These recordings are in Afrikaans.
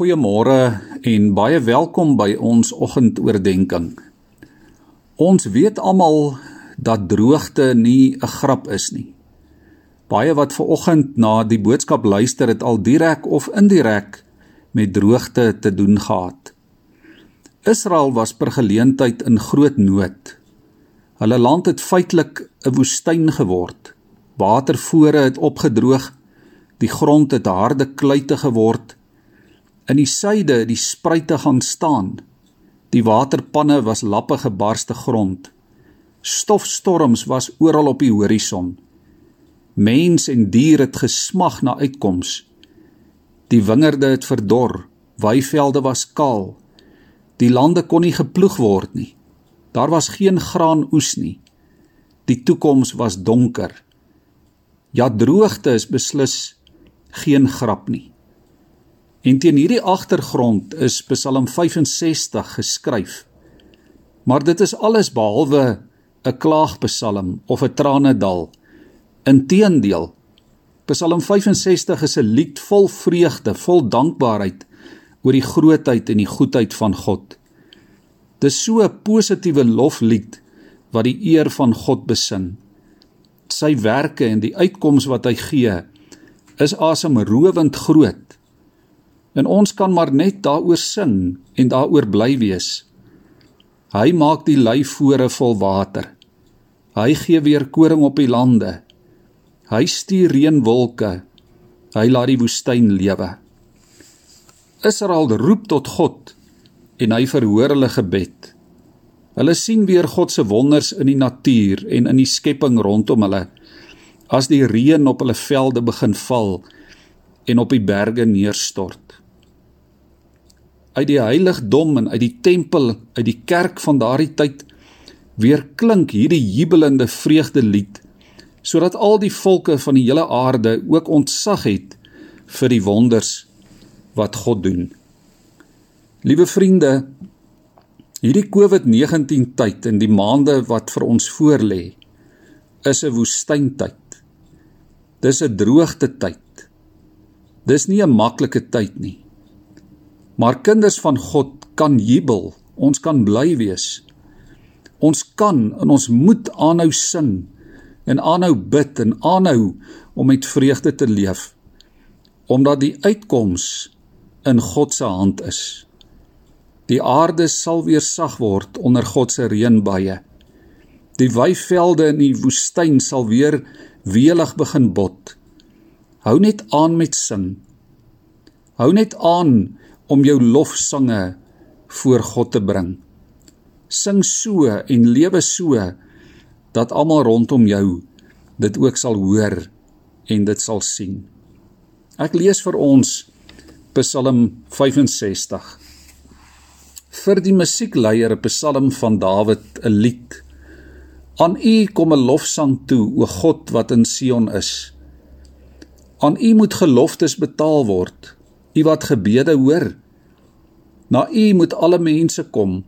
Goeiemôre en baie welkom by ons oggendoordenkings. Ons weet almal dat droogte nie 'n grap is nie. Baie wat ver oggend na die boodskap luister het al direk of indirek met droogte te doen gehad. Israel was per geleentheid in groot nood. Hulle land het feitelik 'n woestyn geword. Watervore het opgedroog. Die grond het harde kluite geword In die suide die spruite gaan staan. Die waterpanne was lappe gebarste grond. Stofstorms was oral op die horison. Mens en dier het gesmag na uitkoms. Die wingerde het verdor, weivelde was kaal. Die lande kon nie geploeg word nie. Daar was geen graan oes nie. Die toekoms was donker. Ja droogte is beslis geen grap nie. En teen hierdie agtergrond is Psalm 65 geskryf. Maar dit is alles behalwe 'n klaagpsalm of 'n tranedal. Inteendeel, Psalm 65 is 'n lied vol vreugde, vol dankbaarheid oor die grootheid en die goedheid van God. Dis so 'n positiewe loflied wat die eer van God besin. Sy werke en die uitkoms wat hy gee is asemrowend groot. En ons kan maar net daaroor sing en daaroor bly wees. Hy maak die leifore vol water. Hy gee weer koring op die lande. Hy stuur reënwolke. Hy laat die woestyn lewe. Israel roep tot God en hy verhoor hulle gebed. Hulle sien weer God se wonders in die natuur en in die skepping rondom hulle. As die reën op hulle velde begin val en op die berge neerstort uit die heiligdom en uit die tempel, uit die kerk van daardie tyd weer klink hierdie jubelende vreugdelied sodat al die volke van die hele aarde ook ontzag het vir die wonders wat God doen. Liewe vriende, hierdie COVID-19 tyd en die maande wat vir ons voorlê is 'n woestyntyd. Dis 'n droogte tyd. Dis nie 'n maklike tyd nie. Maar kinders van God kan jubel. Ons kan bly wees. Ons kan en ons moet aanhou sing en aanhou bid en aanhou om met vreugde te leef omdat die uitkoms in God se hand is. Die aarde sal weer sag word onder God se reënbuie. Die weivelde in die woestyn sal weer welig begin bot. Hou net aan met sing. Hou net aan om jou lofsange voor God te bring. Sing so en lewe so dat almal rondom jou dit ook sal hoor en dit sal sien. Ek lees vir ons Psalm 65. Vir die musiekleier 'n Psalm van Dawid, 'n lied. Aan U kom 'n lofsang toe, o God wat in Sion is. Aan U moet geloftes betaal word. U wat gebede hoor. Na U moet alle mense kom.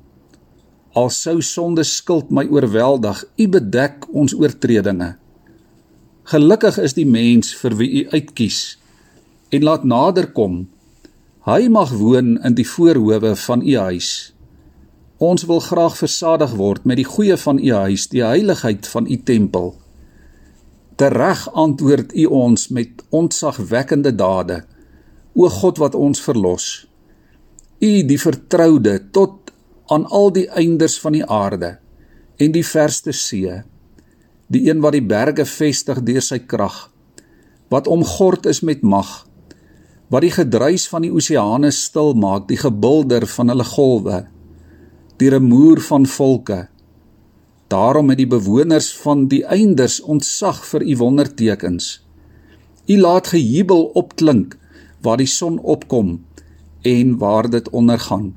Al sou sonde skuld my oorweldig, U bedek ons oortredinge. Gelukkig is die mens vir wie U uitkies en laat naderkom. Hy mag woon in die voorhoewe van U huis. Ons wil graag versadig word met die goeie van U huis, die heiligheid van U tempel. Tereg antwoord U ons met ontzagwekkende dade. O God wat ons verlos. U die vertroude tot aan al die eindes van die aarde en die verste see die een wat die berge vestig deur sy krag wat omgord is met mag wat die gedruis van die oseane stil maak die gebulder van hulle golwe die remoer van volke daarom het die bewoners van die eindes ontzag vir u wondertekens u laat gejubel opklink waar die son opkom en waar dit ondergaan.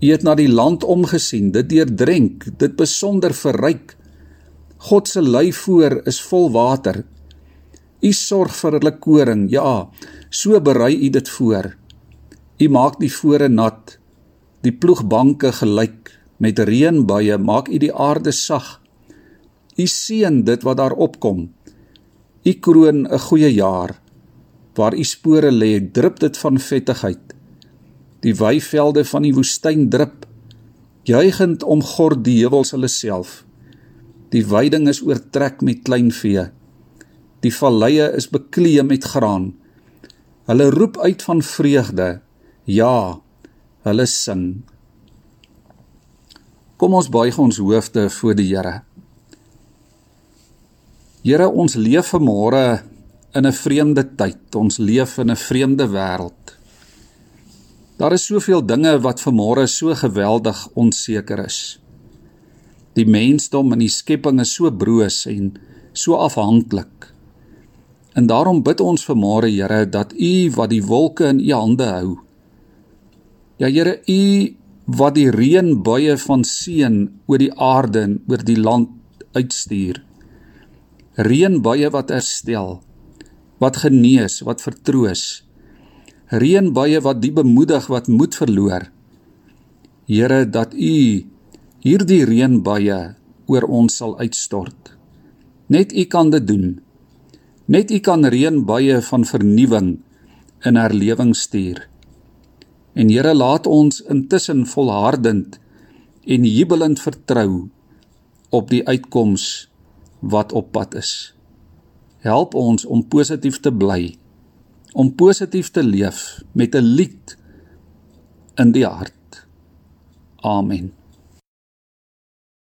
U het na die land omgesien, dit deurdrenk, dit besonder verryk. God se lei voor is vol water. U sorg vir hulle koring, ja, so berei u dit voor. U maak die fore nat, die ploegbanke gelyk, met reënbuie maak u die aarde sag. U seën dit wat daar opkom. U kroon 'n goeie jaar waar u spore lê, drup dit van vettigheid. Die weivelde van die woestyn drup, juigend omgord die heuwels hulle self. Die weiding is oortrek met klein vee. Die valleie is bekleë met graan. Hulle roep uit van vreugde. Ja, hulle sing. Kom ons buig ons hoofde voor die Here. Here, ons leef vanmôre in 'n vreemde tyd. Ons leef in 'n vreemde wêreld. Daar is soveel dinge wat vanmôre so geweldig onseker is. Die mensdom en die skepping is so broos en so afhanklik. En daarom bid ons vanmôre Here dat U wat die wolke in U hande hou. Ja Here, U wat die reënbuie van seën oor die aarde en oor die land uitstuur. Reënbuie wat herstel, wat genees, wat vertroos. Reënbuie wat die bemoedig wat moed verloor. Here, dat U hierdie reënbuie oor ons sal uitstort. Net U kan dit doen. Net U kan reënbuie van vernuwing in herlewing stuur. En Here laat ons intussen volhardend en jubelend vertrou op die uitkoms wat op pad is. Help ons om positief te bly, om positief te leef met 'n lied in die hart. Amen.